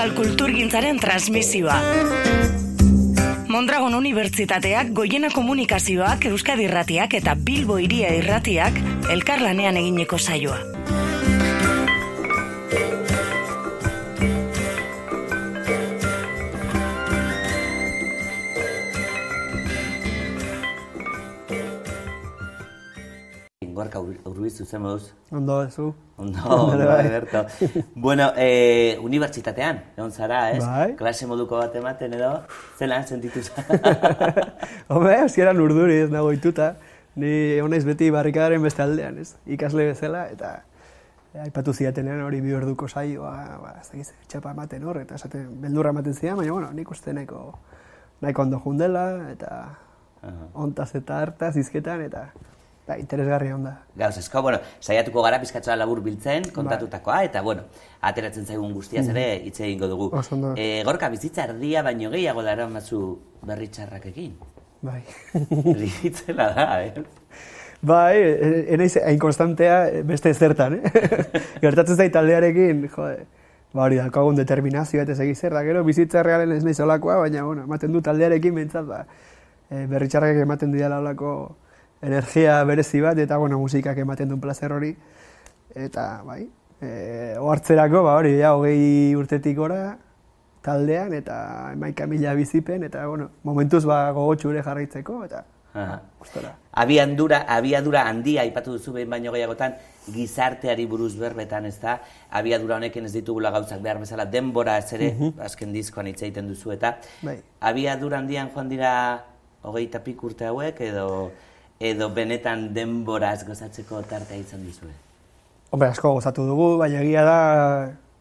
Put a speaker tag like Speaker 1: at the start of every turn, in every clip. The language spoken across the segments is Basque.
Speaker 1: euskal kulturgintzaren transmisioa. Mondragon Unibertsitateak, Goiena Komunikazioak, Euskadi Irratiak eta Bilbo Iria Irratiak elkarlanean egineko saioa.
Speaker 2: Urruiz zuzen moduz.
Speaker 3: Ondo, zu.
Speaker 2: Ondo, ondo, bai, bueno, eh, unibertsitatean, egon zara, ez?
Speaker 3: Bai.
Speaker 2: Klase moduko bat ematen edo, zelan sentitu
Speaker 3: Hombre, hasieran urduri ez nago ituta. Ni honaiz beti barrikadaren beste aldean, ez? Ikasle bezala, eta aipatu ziatenean hori bi orduko saioa, ba, ez dakiz, txapa ematen hor, eta esaten, beldurra ematen zidan, baina, bueno, nik uste nahiko, nahiko ondo jundela, eta ontaz eta hartaz izketan, eta ba, interesgarria onda.
Speaker 2: Gauz, esko, bueno, saiatuko gara pizkatzoa labur biltzen, kontatutakoa, eta, bueno, ateratzen zaigun guztiaz ere hitz egingo dugu.
Speaker 3: Oso ondo.
Speaker 2: E, gorka, bizitza erdia baino gehiago dara mazu berri txarrakekin.
Speaker 3: Bai.
Speaker 2: Rigitzela da, eh?
Speaker 3: Bai, e- enaiz hain konstantea beste zertan, eh? Gertatzen zait taldearekin, jode, ba hori daukagun determinazioa eta segi zer da, gero bizitza realen ez naiz olakoa, baina, bueno, ematen du taldearekin behintzat, ba, e, berritxarrak ematen dira olako energia berezi bat, eta, bueno, musikak ematen du placer hori, eta, bai, e, ohartzerako, ba hori, ja, hogei urtetik gora, taldean, eta emaika mila bizipen, eta, bueno, momentuz, ba, gogotxu ere jarraitzeko, eta,
Speaker 2: Aha.
Speaker 3: gustora.
Speaker 2: Abiandura, abiadura handia aipatu duzu behin baino gehiagotan gizarteari buruz berbetan, ez da? Abiadura honekin ez ditugula gauzak behar bezala denbora ez ere, azken diskoan hitz egiten duzu eta
Speaker 3: Bai.
Speaker 2: abiadura handian joan dira hogeita pik urte hauek edo edo benetan denboraz gozatzeko tartea izan duzue.
Speaker 3: Hombre, asko gozatu dugu, baina egia da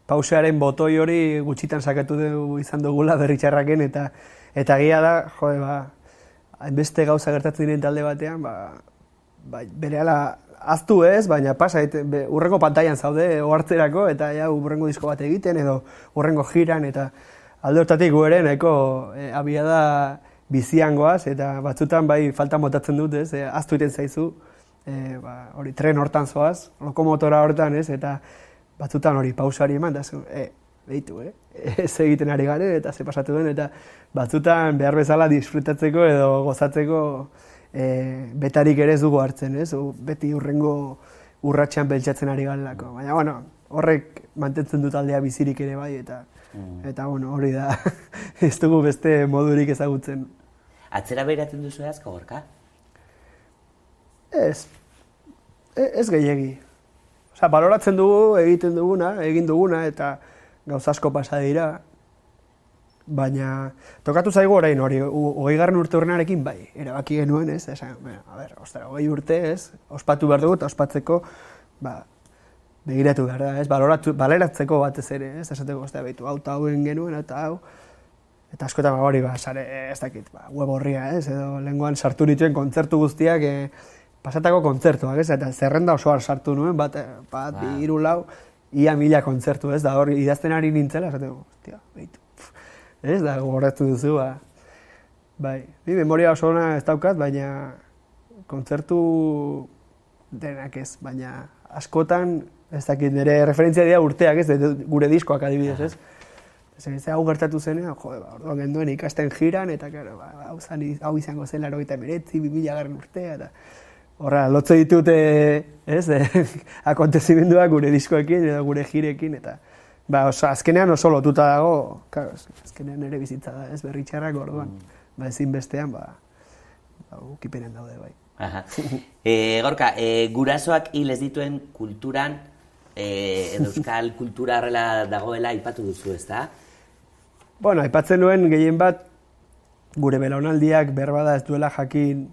Speaker 3: pausearen botoi hori gutxitan sakatu dugu izan dugula berritxarraken eta eta egia da, jode, ba, hainbeste gauza gertatzen diren talde batean, ba, ba berehala aztu ez, baina pasa, et, be, urrengo pantailan zaude ohartzerako eta ja urrengo disko bat egiten edo urrengo jiran eta alde hortatik gu ere nahiko e, abia da bizian goaz eta batzutan bai falta motatzen dut ez, e, aztu egiten zaizu, e, ba, hori tren hortan zoaz, lokomotora hortan ez, eta batzutan hori pausari eman, da zu, e, behitu, eh? ez egiten ari garen eta ze pasatu den, eta batzutan behar bezala disfrutatzeko edo gozatzeko e, betarik ere ez dugu hartzen, ez? Beti urrengo urratxean beltsatzen ari galako. Baina, bueno, horrek mantentzen dut aldea bizirik ere bai, eta, eta bueno, hori da, ez dugu beste modurik ezagutzen.
Speaker 2: Atzera behiratzen duzu asko gorka?
Speaker 3: Ez, e- ez gehiegi. Osa, baloratzen dugu, egiten duguna, egin duguna, eta gauza asko pasa dira. Baina, tokatu zaigu orain hori, hogei garren urte horrenarekin bai, erabaki genuen, ez? Esan, bueno, a ber, ostara, hogei urte, ez? Ospatu behar dugu eta ospatzeko, ba, begiratu behar da, ez? Baloratu, baleratzeko batez ere, ez? Esateko, ostara, behitu, hau eta hauen genuen, eta hau, Eta askotan ba, hori, ba, sare, ez dakit, ba, web horria, ez, edo lenguan sartu nituen kontzertu guztiak, e, pasatako kontzertuak, ez, eta zerrenda osoan sartu nuen, bat, eh, bat, bi, hiru, lau, ia mila kontzertu, ez, da hori idazten ari nintzela, esateko, ostia, behitu, ez, da, gogoratu duzu, ba, bai, ni memoria oso ona ez daukat, baina kontzertu denak ez, baina askotan, ez dakit, nire referentzia dira urteak, ez, gure diskoak adibidez, ez, Zer, ez hau gertatu zenean, jode, ba, orduan genduen ikasten jiran, eta, claro, ba, hau, zan, hau izango zen laro eta meretzi, bimila garren urtea, eta horra, lotze ditut, eh, ez, eh, akontezimenduak gure diskoekin, edo gure jirekin, eta, ba, oso, azkenean oso lotuta dago, claro, azkenean ere bizitza da, ez, berritxarrak orduan, ba, ezin bestean, ba, ba, ukipenen daude, bai.
Speaker 2: Aha. E, gorka, e, gurasoak hil ez dituen kulturan, e, edo euskal kultura horrela dagoela aipatu duzu, ez da?
Speaker 3: Bueno, aipatzen nuen gehien bat gure belaunaldiak berbada ez duela jakin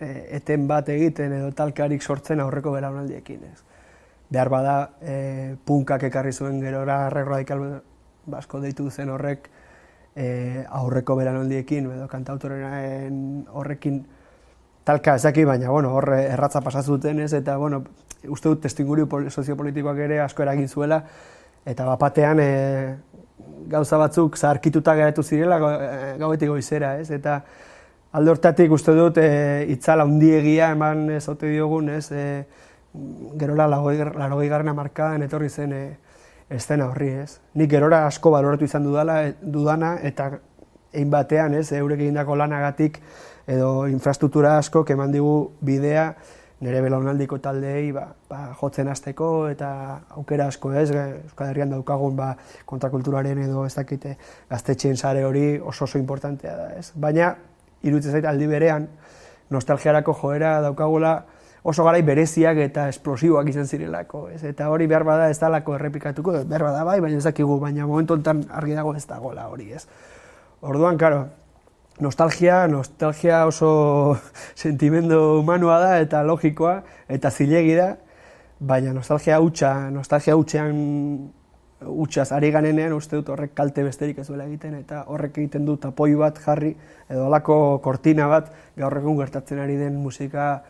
Speaker 3: e, eten bat egiten edo talkarik sortzen aurreko belaunaldiekin, ez. Behar bada e, punkak ekarri zuen gerora radikal basko deitu zen horrek e, aurreko belaunaldiekin edo kantautoren horrekin talka ezaki, baina bueno, horre erratza pasazuten ez, eta bueno, uste dut testinguru pol- soziopolitikoak ere asko eragin zuela, eta bapatean e, gauza batzuk zaharkituta geratu zirela go- e, gauetik goizera, ez? Eta alde hortatik uste dut e, itzala handiegia eman ez ote diogun, ez? E, gerora larogei garrana markadan etorri zen e, estena horri, ez? Nik gerora asko baloratu izan dudala, dudana, eta egin batean, ez, eurek egindako lanagatik, edo infrastruktura asko, keman digu bidea, nire belaunaldiko taldeei ba, ba, jotzen hasteko eta aukera asko ez, Euskal Herrian daukagun ba, kontrakulturaren edo ez dakite gaztetxeen sare hori oso oso importantea da. Ez. Baina, iruditzen zait aldi berean, nostalgiarako joera daukagula oso garai bereziak eta esplosiboak izan zirelako. Ez. Eta hori behar bada ez dalako errepikatuko, behar bada bai, baina ez dakigu, baina momentu enten argi dago ez dagoela hori. Ez. Orduan, karo, nostalgia, nostalgia oso sentimendu humanua da eta logikoa eta zilegi da, baina nostalgia hutsa, nostalgia hutsean hutsaz ari ganenean uste dut horrek kalte besterik ez duela egiten eta horrek egiten du tapoi bat jarri edo alako kortina bat gaur egun gertatzen ari den musika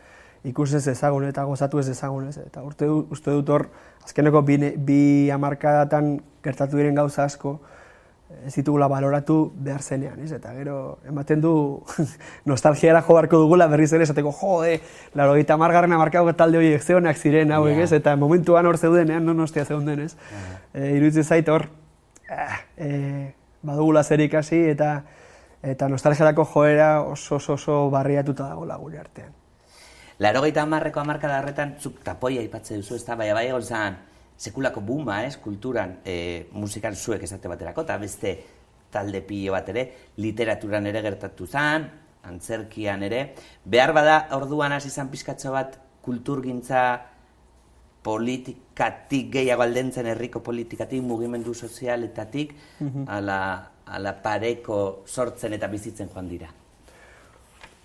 Speaker 3: ikusez ezagun eta gozatu ez ezagun ez. Eta urte, uste dut hor, azkeneko bi, bi amarkadatan gertatu diren gauza asko, ez ditugula baloratu behar zenean, ez? Eta gero, ematen du nostalgiara jo barko dugula berriz ere esateko, jode, laro gita margarren amarkago talde horiek zehonak ziren, hauek, ez? Eta momentuan hor zeudenean, non ostia zeuden, ez? Yeah. iruditzen zait hor, eh, eh, badugula zer ikasi eta eta nostalgiarako joera oso oso, oso barriatuta dago gure artean.
Speaker 2: Laro gaita amarreko amarkada horretan, zuk tapoia ipatze duzu, ez da, bai, bai, egon zan, sekulako buma, ez, kulturan, e, musikan zuek esate baterako, eta beste talde pilo bat ere, literaturan ere gertatu zen, antzerkian ere. Behar bada, orduan hasi izan pizkatxo bat, kulturgintza politikatik gehiago aldentzen herriko politikatik, mugimendu sozialetatik, mm ala, ala pareko sortzen eta bizitzen joan dira.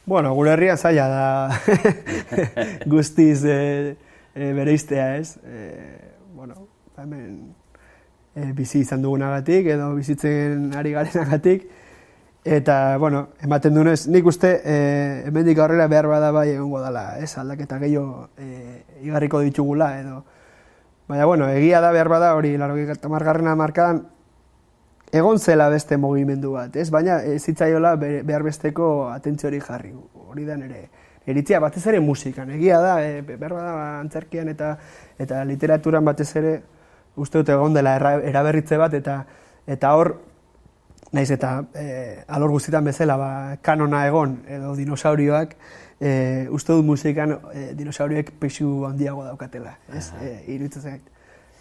Speaker 3: Bueno, gure herria zaila da guztiz e, e, bereiztea, ez? E, bueno, hemen e, bizi izan dugunagatik edo bizitzen ari garenagatik. Eta bueno, ematen dunez, nik uste e, hemendik aurrera behar bada bai egongo dela, ez, aldaketa gehiago e, igarriko ditugula edo. Baina bueno, egia da behar bada hori largik eta margarrena markadan egon zela beste mugimendu bat, ez? Baina ez zitzaiola behar besteko atentzio hori jarri, hori da nere eritzia batez ere musikan. Egia da, e, behar bada antzerkian eta eta literaturan batez ere uste dut egon dela eraberritze bat eta eta hor naiz eta e, alor guztietan bezala ba, kanona egon edo dinosaurioak e, uste dut musikan e, dinosaurioek pexu handiago daukatela, ez? E, iruditzen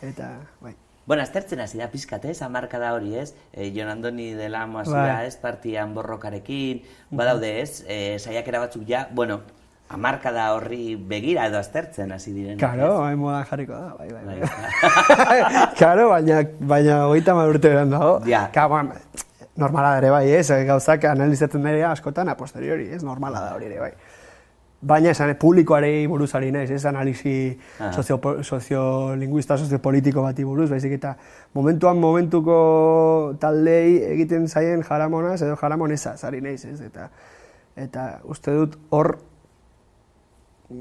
Speaker 3: Eta, bai.
Speaker 2: Bueno, aztertzen hasi da pizkat, ez? Amarka da hori, ez? E, Jon Andoni de la bai. ez? Partian borrokarekin, badaude, ez? E, saiakera batzuk ja, bueno, amarka da horri begira edo aztertzen hasi diren.
Speaker 3: Karo, hain moda jarriko da, bai, bai. bai. Karo, baina, baina hogeita urte beran dago. Ja. Ka, normala da ere bai, ez? Gauzak analizatzen dira askotan a posteriori, ez? Normala da hori ere bai. Baina esan, publikoarei buruz ari naiz, ez analizi ah. sozio, soziolinguista, soziopolitiko bati buruz, baizik eta momentuan momentuko taldei egiten zaien jaramonaz edo jaramoneza ari naiz, ez? Eta, eta uste dut hor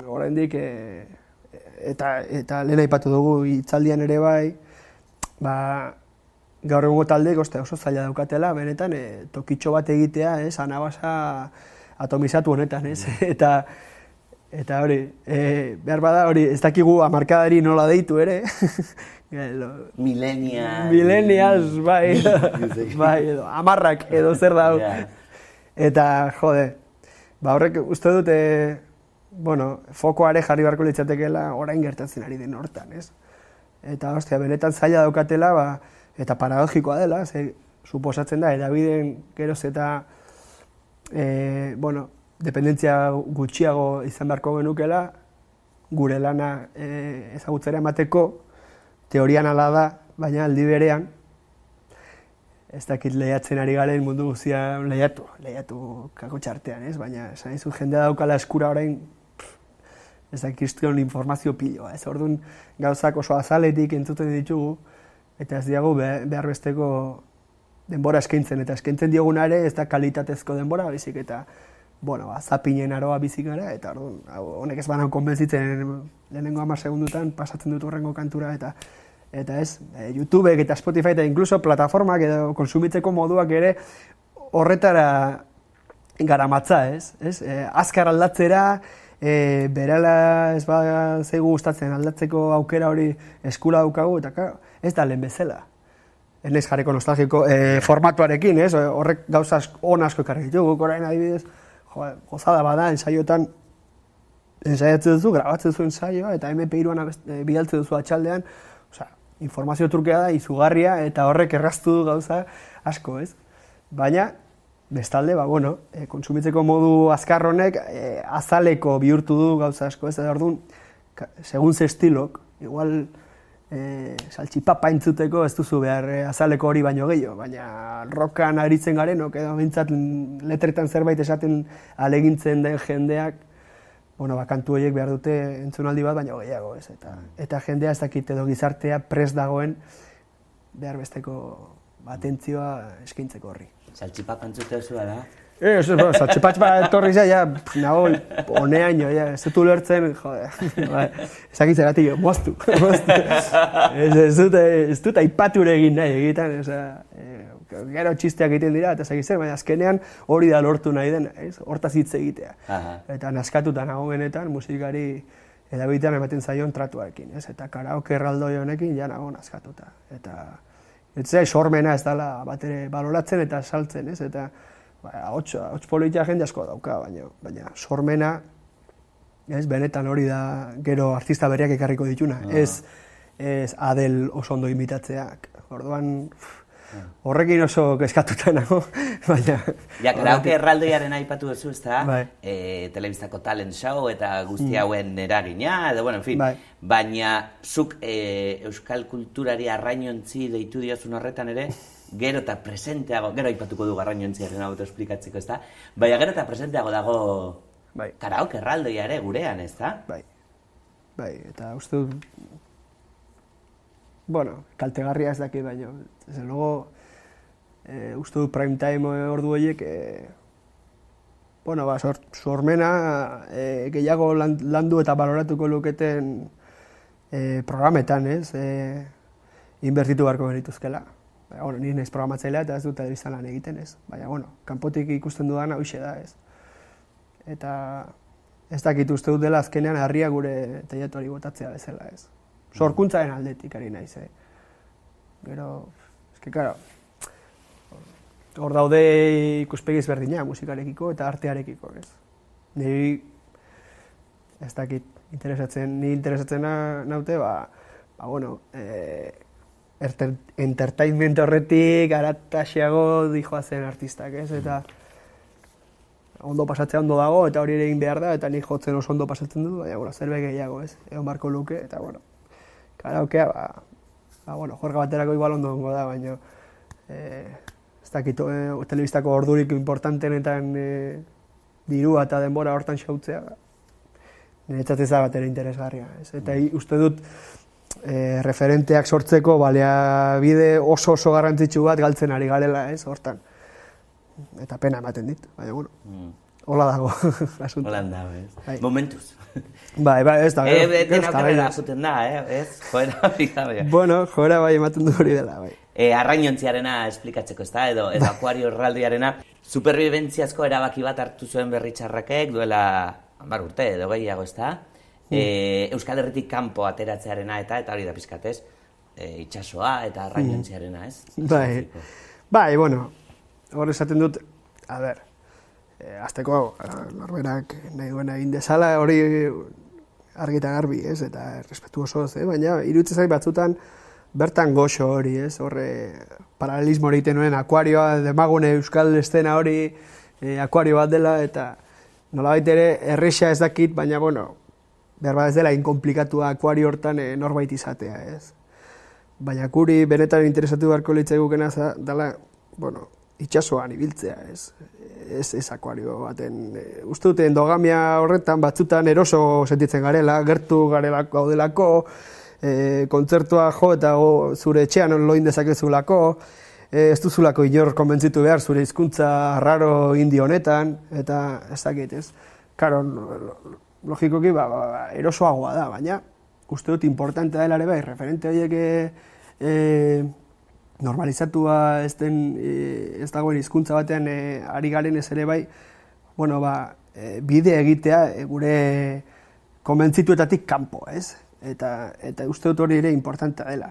Speaker 3: oraindik e, eta eta lehen aipatu dugu hitzaldian ere bai, ba, gaur egungo talde oste oso zaila daukatela, benetan e, tokitxo bat egitea, ez, anabasa atomizatu honetan, ez, eta eta hori, e, behar bada hori, ez dakigu amarkadari nola deitu ere,
Speaker 2: Millennial.
Speaker 3: Millennials, bai, bai, edo, amarrak edo zer da. Eta, jode, ba horrek uste dute, bueno, fokoare jarri beharko litzatekeela orain gertatzen ari den hortan, ez? Eta, ostia, benetan zaila daukatela, ba, eta paradogikoa dela, ze, suposatzen da, edabideen geroz eta, e, bueno, dependentzia gutxiago izan beharko genukela, gure lana e, ezagutzera emateko, teorian ala da, baina aldi berean, ez dakit lehiatzen ari garen mundu guztia lehiatu, lehiatu kako txartean, ez? Baina, esan izu, jendea daukala eskura orain ez dakizkion informazio piloa. Ez orduan gauzak oso azaletik entzuten ditugu, eta ez diago behar besteko denbora eskaintzen, eta eskaintzen diogunare ez da kalitatezko denbora, bizik eta bueno, ba, zapinen aroa bizik gara, eta orduan, honek ez banan konbentzitzen lehenengo hamar segundutan pasatzen dut horrengo kantura, eta eta ez, e, YouTube eta Spotify eta incluso plataformak edo konsumitzeko moduak ere horretara garamatza, ez? ez? E, azkar aldatzera, e, berala ez ba zeigu gustatzen aldatzeko aukera hori eskura daukagu, eta claro, ez da lehen bezala. Naiz jarriko nostalgiko e, formatuarekin, ez? Horrek gauza on asko ekarri ditugu, orain adibidez, jo, gozada bada, ensaiotan, ensaiatzen duzu, grabatzen zuen ensaioa, eta MP2an e, bidaltzen duzu atxaldean, osea, informazio trukea da, izugarria, eta horrek erraztu du gauza asko, ez? Baina, bestalde, ba, bueno, e, konsumitzeko modu azkar honek e, azaleko bihurtu du gauza asko, ez da, orduan, segun ze estilok, igual, e, saltxipapa entzuteko ez duzu behar e, azaleko hori baino gehiago, baina rokan aritzen garen, edo bintzat letretan zerbait esaten alegintzen den jendeak, bueno, ba, kantu horiek behar dute entzunaldi bat baino gehiago, ez, eta, eta jendea ez dakit edo gizartea pres dagoen behar besteko atentzioa eskintzeko horri.
Speaker 2: Saltxipapa entzute zu da?
Speaker 3: Eh, eso es, salchipach ba etorri ja, ja, nago, oneaino, ja, ez dut ulertzen, jode, ba, ezakit zerati, moztu, moztu. Ez, ez dut, ez dut aipature egin nahi egiten, ez, eh, gero txisteak egiten dira, eta ezakit zer, baina azkenean hori da lortu nahi den, ez, hortaz hitz egitea.
Speaker 2: Aha.
Speaker 3: Eta naskatuta nago benetan, musikari edabitean ematen zaion tratuarekin, ez, eta karaoke erraldoi honekin ja nago naskatuta. Eta, ez sormena ez dela bat ere baloratzen eta saltzen, ez, eta, ba, hots, hots politia jende asko dauka, baina, baina sormena, ez, benetan hori da gero artista berriak ekarriko dituna,
Speaker 2: Ah.
Speaker 3: ez, ez Adel oso ondo imitatzeak. Orduan, horrekin oso kezkatuta nago, baina...
Speaker 2: Ja, karaoke erraldoiaren aipatu duzu, ez da?
Speaker 3: Bai.
Speaker 2: E, telebistako talent show eta guzti hauen eragina, edo, bueno, en fin.
Speaker 3: Bai.
Speaker 2: Baina, zuk e, euskal kulturari arrainontzi deitu diozun horretan ere, gero eta presenteago, gero aipatuko du arrainontziaren hau esplikatzeko, ez da? Baina gero eta presenteago dago
Speaker 3: Bai.
Speaker 2: karaoke erraldoia ere gurean, ez da?
Speaker 3: Bai. Bai, eta uste dut, bueno, kaltegarria ez daki baino. Desde luego, eh, uste dut prime time ordu horiek, eh, bueno, ba, sor, sormena eh, gehiago lan, landu eta baloratuko luketen eh, programetan, ez? Eh, inbertitu beharko genituzkela. Bueno, ni naiz programatzailea eta ez dut telebistan lan egiten, ez? Baina, bueno, kanpotik ikusten dudana hoxe da, ez? Eta ez dakit uste dut dela azkenean harria gure teilatuari botatzea bezala, ez? Sorkuntzaren aldetik ari naiz, eh? Gero, eske, karo, hor daude ikuspegi ezberdina musikarekiko eta artearekiko, ez? Niri, ez dakit, interesatzen, ni interesatzen na- naute, ba, ba bueno, eh, entertainment horretik arataxeago dijoazen artistak, ez? Eta ondo pasatzea ondo dago, eta hori ere egin behar da, eta nik jotzen oso ondo pasatzen dut, baina, bueno, zerbait gehiago, ez? Egon barko luke, eta, bueno, karaokea, ba, ba, bueno, jorga baterako igual ondo ongo da, baina, eh, ez dakit, eh, telebistako ordurik importantenetan eh, dirua eta denbora hortan xautzea, niretzat ez da bat ere interesgarria, ez? Eta i- uste dut, eh, referenteak sortzeko baliabide oso oso garrantzitsu bat galtzen ari garela, ez, hortan. Eta pena ematen dit, baina, bueno,
Speaker 2: Mm.
Speaker 3: hola dago, asunto.
Speaker 2: Holan da, ez?
Speaker 3: Bai.
Speaker 2: Momentuz.
Speaker 3: Bai, bai, ez da,
Speaker 2: Eh,
Speaker 3: gero-
Speaker 2: dena
Speaker 3: da,
Speaker 2: okerrera
Speaker 3: bai.
Speaker 2: juten da, eh? Ez? Joera, bai.
Speaker 3: Bueno, joera bai ematen du hori dela, bai.
Speaker 2: E, arrainontziarena esplikatzeko, ez da, edo, edo akuario erraldiarena, superbibentziazko erabaki bat hartu zuen berritxarrakek, duela, hamar urte, edo gehiago, ez da? E, Euskal Herritik kanpo ateratzearena eta, eta hori da pizkatez, e, itxasoa eta arrainontziarena, ez?
Speaker 3: Bai, bai, bueno, hor esaten dut, a ber, eh, azteko eh, norberak nahi duena egin dezala, hori argita garbi, ez, eta respetuosoz, eh? baina iruditzen zait batzutan bertan goxo hori, ez, horre paralelismo hori egiten nuen, akuarioa, demagune euskal estena hori, eh, akuario bat dela, eta nolabait ere erresa ez dakit, baina, bueno, behar ez dela inkomplikatua akuario hortan eh, norbait izatea, ez. Baina guri benetan interesatu beharko litzaigukena za- dela, bueno, itxasoan ibiltzea, ez, ez, ez akuario baten. E, uste dute endogamia horretan batzutan eroso sentitzen garela, gertu garelako gaudelako, e, kontzertua jo eta go, zure etxean loin dezakezulako, e, ez duzulako inor konbentzitu behar zure hizkuntza raro indi honetan, eta ez dakit, ez. Karo, logikoki, ba, ba, ba, erosoagoa da, baina uste dut importantea dela ere bai, referente horiek e, normalizatua ez den e, ez dagoen hizkuntza batean e, ari garen ez ere bai, bueno, ba, e, bide egitea e, gure konbentzituetatik kanpo, ez? Eta, eta uste dut hori ere importantea dela.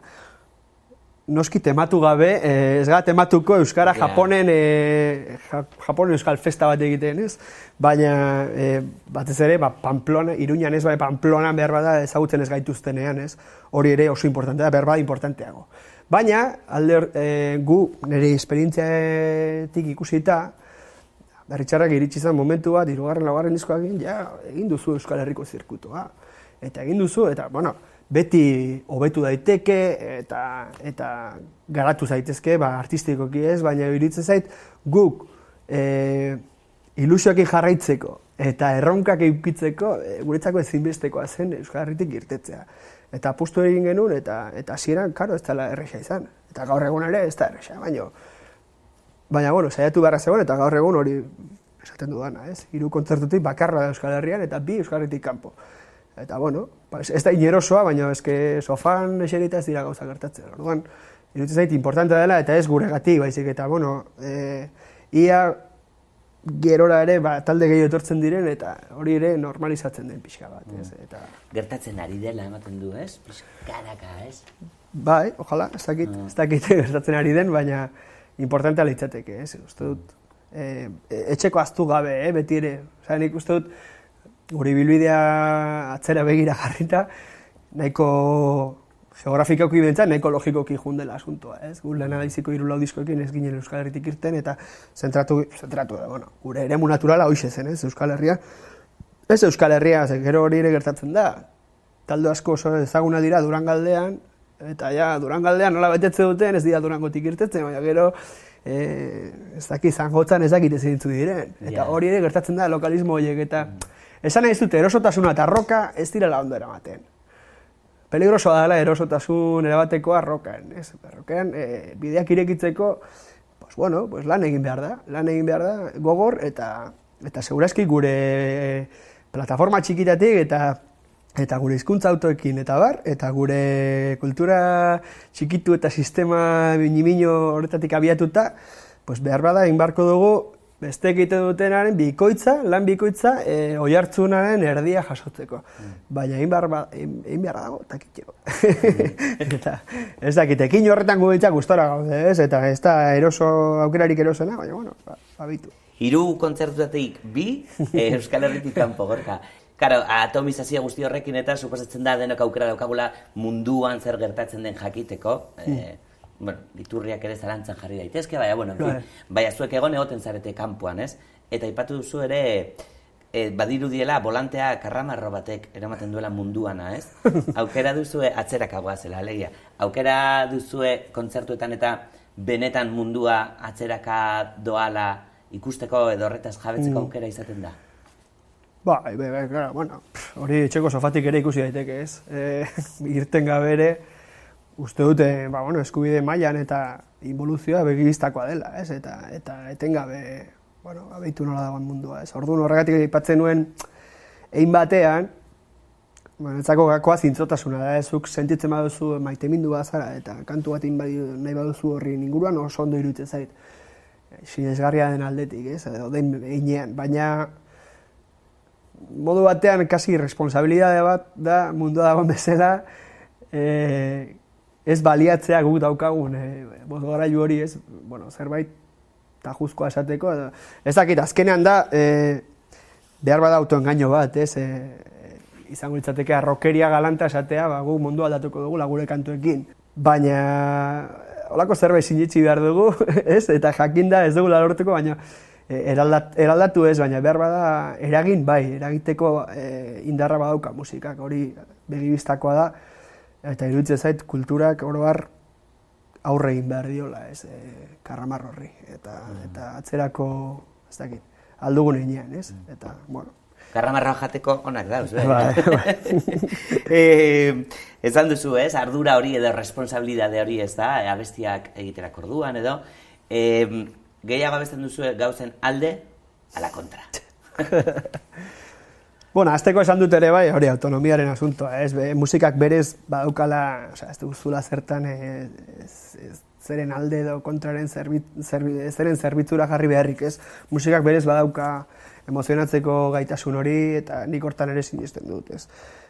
Speaker 3: Noski tematu gabe, e, ez gara tematuko Euskara
Speaker 2: Ja.
Speaker 3: Japonen, e, ja, Japonen Euskal Festa bat egiten, ez? Baina, e, batez ere, ba, Pamplona, Iruñan ez, bai, Pamplona behar bada ezagutzen ez gaituztenean, ez? Hori ere oso importantea da, behar bada importanteago. Baina, alde e, gu, nire esperientziatik ikusita, Berritxarrak iritsi zen momentu bat, irugarren laugarren diskoak egin, ja, egin duzu Euskal Herriko zirkutoa. Eta egin duzu, eta, bueno, beti hobetu daiteke, eta, eta garatu zaitezke, ba, artistikoki ez, baina iruditzen zait, guk e, ilusioekin jarraitzeko, eta erronkak eukitzeko, e, guretzako ezinbestekoa zen Euskal Herritik irtetzea. Eta apustu egin genuen, eta eta hasieran, karo, ez dela erresa izan. Eta gaur egun ere ez da erresa, baina Baina, bueno, saiatu beharra zegoen, eta gaur egun hori esaten dudana, ez? Hiru kontzertutik bakarra da Euskal Herrian, eta bi Euskal Herritik kanpo. Eta, bueno, ba, ez da inerosoa, baina eske sofan eserita ez dira gauza gertatzen. Orduan, iruditzen zait, importante dela, eta ez guregatik, baizik, eta, bueno, e, ia gerora ere, ba, talde gehiago etortzen diren, eta hori ere normalizatzen den pixka bat, ez? Eta,
Speaker 2: Gertatzen ari dela ematen du, ez? Pizkanaka, ez?
Speaker 3: Bai, ojalá, ez dakit, ez dakit gertatzen ari den, baina importantea litzateke, ez? Uste dut, e, etxeko aztu gabe, eh, beti ere. Osea, nik uste dut, guri bilbidea atzera begira jarrita, nahiko geografikoki bentsa, nahiko logikoki jundela asuntoa, ez? Gu lehen adaiziko hiru lau diskoekin ez ginen Euskal Herritik irten, eta zentratu, zentratu, bueno, gure eremu naturala hoxe zen, ez? Euskal Herria, Ez Euskal Herria, ze gero hori ere gertatzen da. Talde asko oso ezaguna dira Durangaldean, eta ja, Durangaldean nola betetze duten, ez dira Durangotik irtetzen, baina gero e, ez daki zangotzan ez dakit ezin diren. Eta hori ere gertatzen da lokalismo horiek, eta esan nahi ez dute erosotasuna eta roka ez direla ondo eramaten. Peligrosoa dela erosotasun erabatekoa rokan, ez? Rokean e, bideak irekitzeko, pues bueno, pues lan egin behar da, lan egin behar da, gogor, eta eta segurazki gure plataforma txikitatik eta eta gure hizkuntza autoekin eta bar, eta gure kultura txikitu eta sistema minimino horretatik abiatuta, pues behar bada egin dugu beste egiten dutenaren bikoitza, lan bikoitza, e, oi hartzunaren erdia jasotzeko. Baina egin behar, ba, egin behar dago, eta kitxeko. eta ez dakit, ekin horretan gubitzak gustora gaude, ez? Eta ez da eroso aukerarik erosena, baina, bueno, ba, babitu.
Speaker 2: Hiru kontzertutatik bi eh, Euskal Herritik kanpo, gorka. Karo, atomizazio guzti horrekin eta suposatzen da denok aukera daukagula munduan zer gertatzen den jakiteko. Eh, bueno, iturriak ere zalantzan jarri daitezke, baina, bueno, en fin,
Speaker 3: Bai.
Speaker 2: baina zuek egon egoten zarete kanpoan, ez? Eta aipatu duzu ere, e, badirudiela volantea karramarro batek eramaten duela munduana, ez? Aukera duzue atzerakagoa zela, alegia. Aukera duzue kontzertuetan eta benetan mundua atzeraka doala ikusteko edo horretaz jabetzeko aukera izaten da.
Speaker 3: Bai, bai, bai, claro, bueno, pff, hori etxeko sofatik ere ikusi daiteke, ez? E, irten gabe ere, uste dute, ba, bueno, eskubide mailan eta involuzioa begibistakoa dela, ez? Eta, eta etengabe, bueno, abeitu nola dagoen mundua, ez? Orduan horregatik aipatzen nuen, egin batean, ba, netzako gakoa zintzotasuna da, ez? Zuk sentitzen baduzu maitemindu bazara, eta kantu bat badi- nahi baduzu horri inguruan oso ondo iruditzen zait. Sinesgarria den aldetik, ez? Edo den heinean, baina modu batean kasi responsabilidade bat da mundua dagoen bezala e, ez baliatzea guk daukagun e, bozgorailu hori ez, bueno, zerbait tajuzkoa esateko, ez dakit, azkenean da e, behar bada autoengaino bat, ez, e, izango litzateke arrokeria galanta esatea, ba, gu mundu aldatuko dugu gure kantuekin. Baina, holako zerbait sinitzi behar dugu, ez, eta jakinda ez dugu lortuko, baina eraldat, eraldatu ez, baina behar bada eragin bai, eragiteko e, indarra badauka musikak, hori begibistakoa da, eta iruditzen zait kulturak oro har aurre egin behar diola, ez, e, karramar horri, eta, eta atzerako, ez dakit, aldugun heinean, ez, eta, bueno,
Speaker 2: Karramarra jateko onak dauz, eh?
Speaker 3: Bai, bai.
Speaker 2: eh, esan duzu, ez? Ardura hori edo responsabilidade hori ez da, eh, abestiak egiterak orduan edo. Eh, gehiago abesten duzu gauzen alde, ala kontra.
Speaker 3: Bueno, azteko esan dut ere bai, hori autonomiaren asuntoa, ez? Be, musikak berez badaukala, osea, ez duzula zertan eh, ez, ez, zeren alde edo kontraren zerbit, zerbi, zeren zerbitzura jarri beharrik, ez? Musikak berez badauka emozionatzeko gaitasun hori eta nik hortan ere sinesten dut, ez?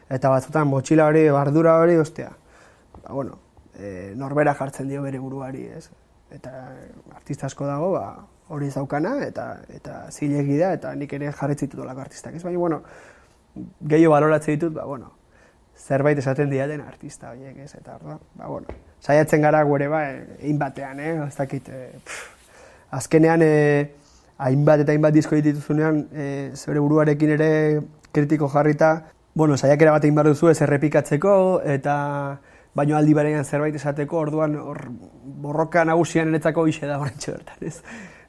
Speaker 3: Eta batzutan motxila hori, bardura hori, ostia, ba, bueno, e, norbera jartzen dio bere buruari, ez? Eta artista asko dago, ba, hori zaukana, eta eta zilegi da, eta nik ere jarretzi artistak, ez? Baina, bueno, gehiago baloratzen ditut, ba, bueno, zerbait esaten diaten artista horiek, ez? Eta, orda, ba, bueno, saiatzen gara gure, ba, egin batean, eh? Ez dakit, e, azkenean, e, hainbat eta hainbat disko dituzunean, e, zure buruarekin ere kritiko jarrita, bueno, saiakera bat egin behar duzu ez errepikatzeko, eta baino aldi berean zerbait esateko, orduan hor borroka nagusian eretzako ise da horrentxe bertan, ez?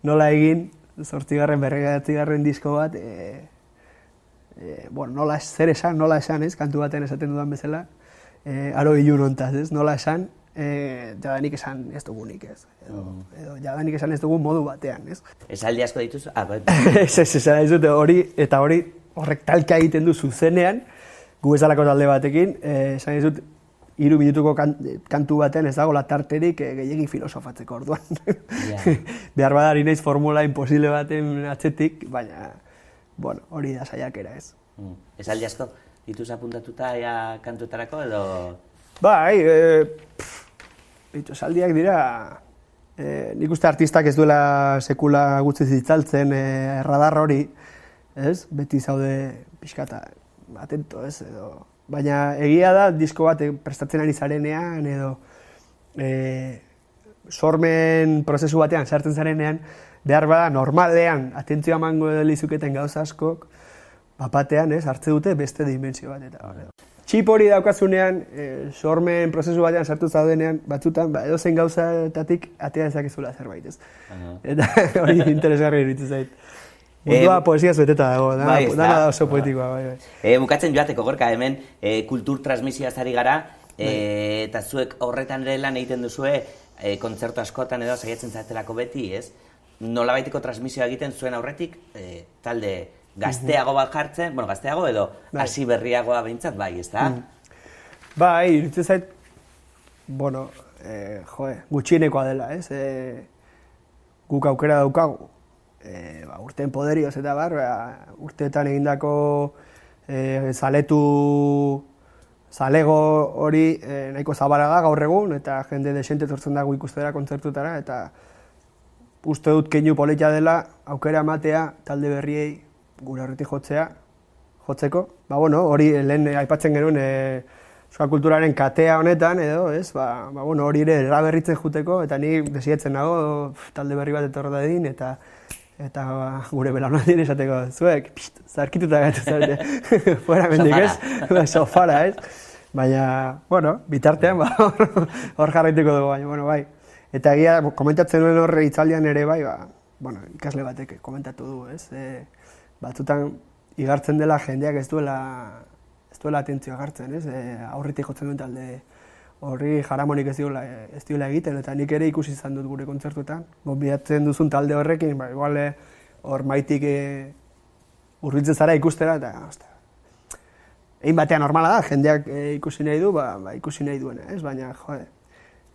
Speaker 3: Nola egin, zortzigarren, berregatzigarren disko bat, e, e, bueno, nola zer esan, nola esan, ez? Kantu baten esaten dudan bezala, e, aro ilun ontaz, ez? Nola esan, e, jadanik esan ez dugunik, ez? Edo, mm. edo jadanik esan ez dugun modu batean, ez?
Speaker 2: Esaldi asko dituzu? Ah, bai.
Speaker 3: ez, ez, ez, ez, hori, eta hori horrek talka egiten du zuzenean, gu ezalako talde batekin, eh, esan ez dut, iru minutuko kantu baten ez dago latarterik e, gehiagin filosofatzeko orduan. Yeah. Behar badari naiz formula imposible baten atzetik, baina, bueno, hori da saiakera ez.
Speaker 2: Mm. Esaldi asko, dituz apuntatuta ja kantuetarako edo...
Speaker 3: Bai, e, bitu, esaldiak dira, e, nik uste artistak ez duela sekula gutzi zitzaltzen e, erradar hori, ez? Beti zaude pixkata, atento, ez? Edo, baina egia da disko bat prestatzen ari zarenean edo e, sormen prozesu batean sartzen zarenean, behar bada normalean atentzioa mango edo lizuketen gauza askok, bapatean, ez, hartze dute beste dimensio bat eta hori. Txip hori daukazunean, e, sormen prozesu batean sartu zaudenean, batzutan, ba, edo zen gauzatatik atea ezakezula zerbait, ez. Eta hori interesgarri iruditu zait. Mundua e, poesia zueteta dago, da, bai, da, da oso poetikoa. Bai, bai.
Speaker 2: E, bukatzen joateko gorka hemen, e, kultur transmisioa zari gara, e, eta zuek horretan ere lan egiten duzue, e, kontzertu askotan edo saiatzen zaitelako beti, ez? Nola baiteko transmisioa egiten zuen aurretik, e, talde gazteago bat jartzen, bueno, gazteago edo bai. hasi berriagoa behintzat, bai, ez da? Mm.
Speaker 3: Bai, irutzen zait, bueno, e, joe, gutxienekoa dela, ez? E, guk aukera daukagu, e, ba, urten poderioz eta bar, ba, urteetan egindako e, zaletu zalego hori e, nahiko zabara da gaur egun, eta jende desente tortzen dago ikustera kontzertutara, eta uste dut keinu politia dela aukera matea talde berriei gure horretik jotzea, jotzeko. Ba, bueno, hori lehen aipatzen genuen e, Euskal Kulturaren katea honetan, edo, ez, ba, ba bueno, hori ere eraberritzen juteko, eta ni desietzen nago talde berri bat etorra da edin, eta eta ba, gure belaunaldien esateko, zuek, pst, zarkituta gaitu zarete, fuera mendik ez, ba, sofara ez, baina, bueno, bitartean, ba, hor jarraituko dugu, baina, bueno, bai. Eta egia, komentatzen nuen horre itzaldian ere, bai, ba, bueno, ikasle batek komentatu du, ez, e, batzutan igartzen dela jendeak ez duela, ez duela atentzioa gartzen, ez, e, aurritik jotzen duen talde, horri jaramonik ez diola, ez diola egiten, eta nik ere ikusi izan dut gure kontzertuetan. Gonbidatzen duzun talde horrekin, ba, igual eh, hor maitik e, urritzen zara ikustera, eta osta, egin batean normala da, jendeak e, ikusi nahi du, ba, ba ikusi nahi duena, ez? Baina, jode,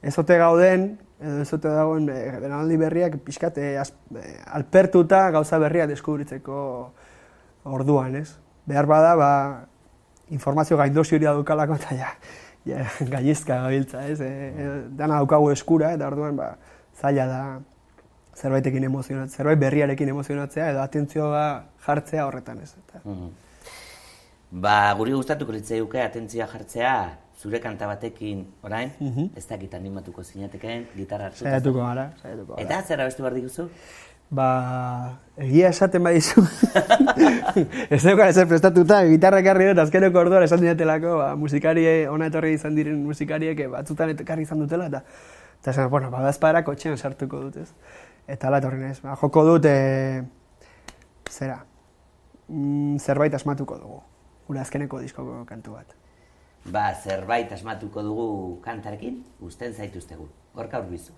Speaker 3: ez ote gauden, edo ez ote dagoen e, berriak pixkat e, alpertuta gauza berria deskubritzeko orduan, ez? Behar bada, ba, informazio gaindosi hori dukalako, eta ja, ja, gaizka gabiltza, ez? E, dana daukagu eskura, eta orduan, ba, zaila da zerbaitekin emozionatzea, zerbait berriarekin emozionatzea, edo atentzioa jartzea horretan, ez? Eta. Mm
Speaker 2: Ba, guri gustatuko litzaiuke atentzioa jartzea, zure kanta batekin, orain, mm -hmm. ez dakit animatuko zinateken, gitarra hartuko.
Speaker 3: Saiatuko gara, saiatuko gara.
Speaker 2: Eta, zer abestu behar diguzu?
Speaker 3: Ba, egia esaten badizu. ez dugu ez prestatuta, gitarra ekarri dut, azkeneko orduan esan dinatelako, ba, musikarie, ona etorri izan diren musikariek, batzutan ekarri izan dutela, eta, eta esan, bueno, ba, bazpara kotxean sartuko dut, ez? Eta ala etorri ba, joko dut, e, zera, mm, zerbait asmatuko dugu, gure azkeneko diskoko kantu bat.
Speaker 2: Ba, zerbait asmatuko dugu kantarekin, usten zaituztegu, gorka urbizu.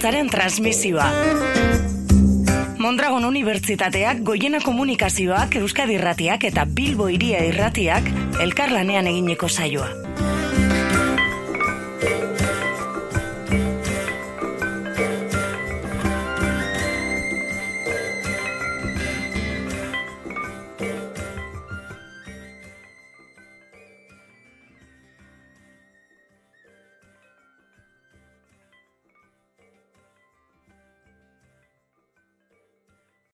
Speaker 1: Kulturgintzaren transmisioa. Mondragon Unibertsitateak, Goiena Komunikazioak, Euskadi Irratiak eta Bilbo Iria Irratiak elkarlanean egineko saioa.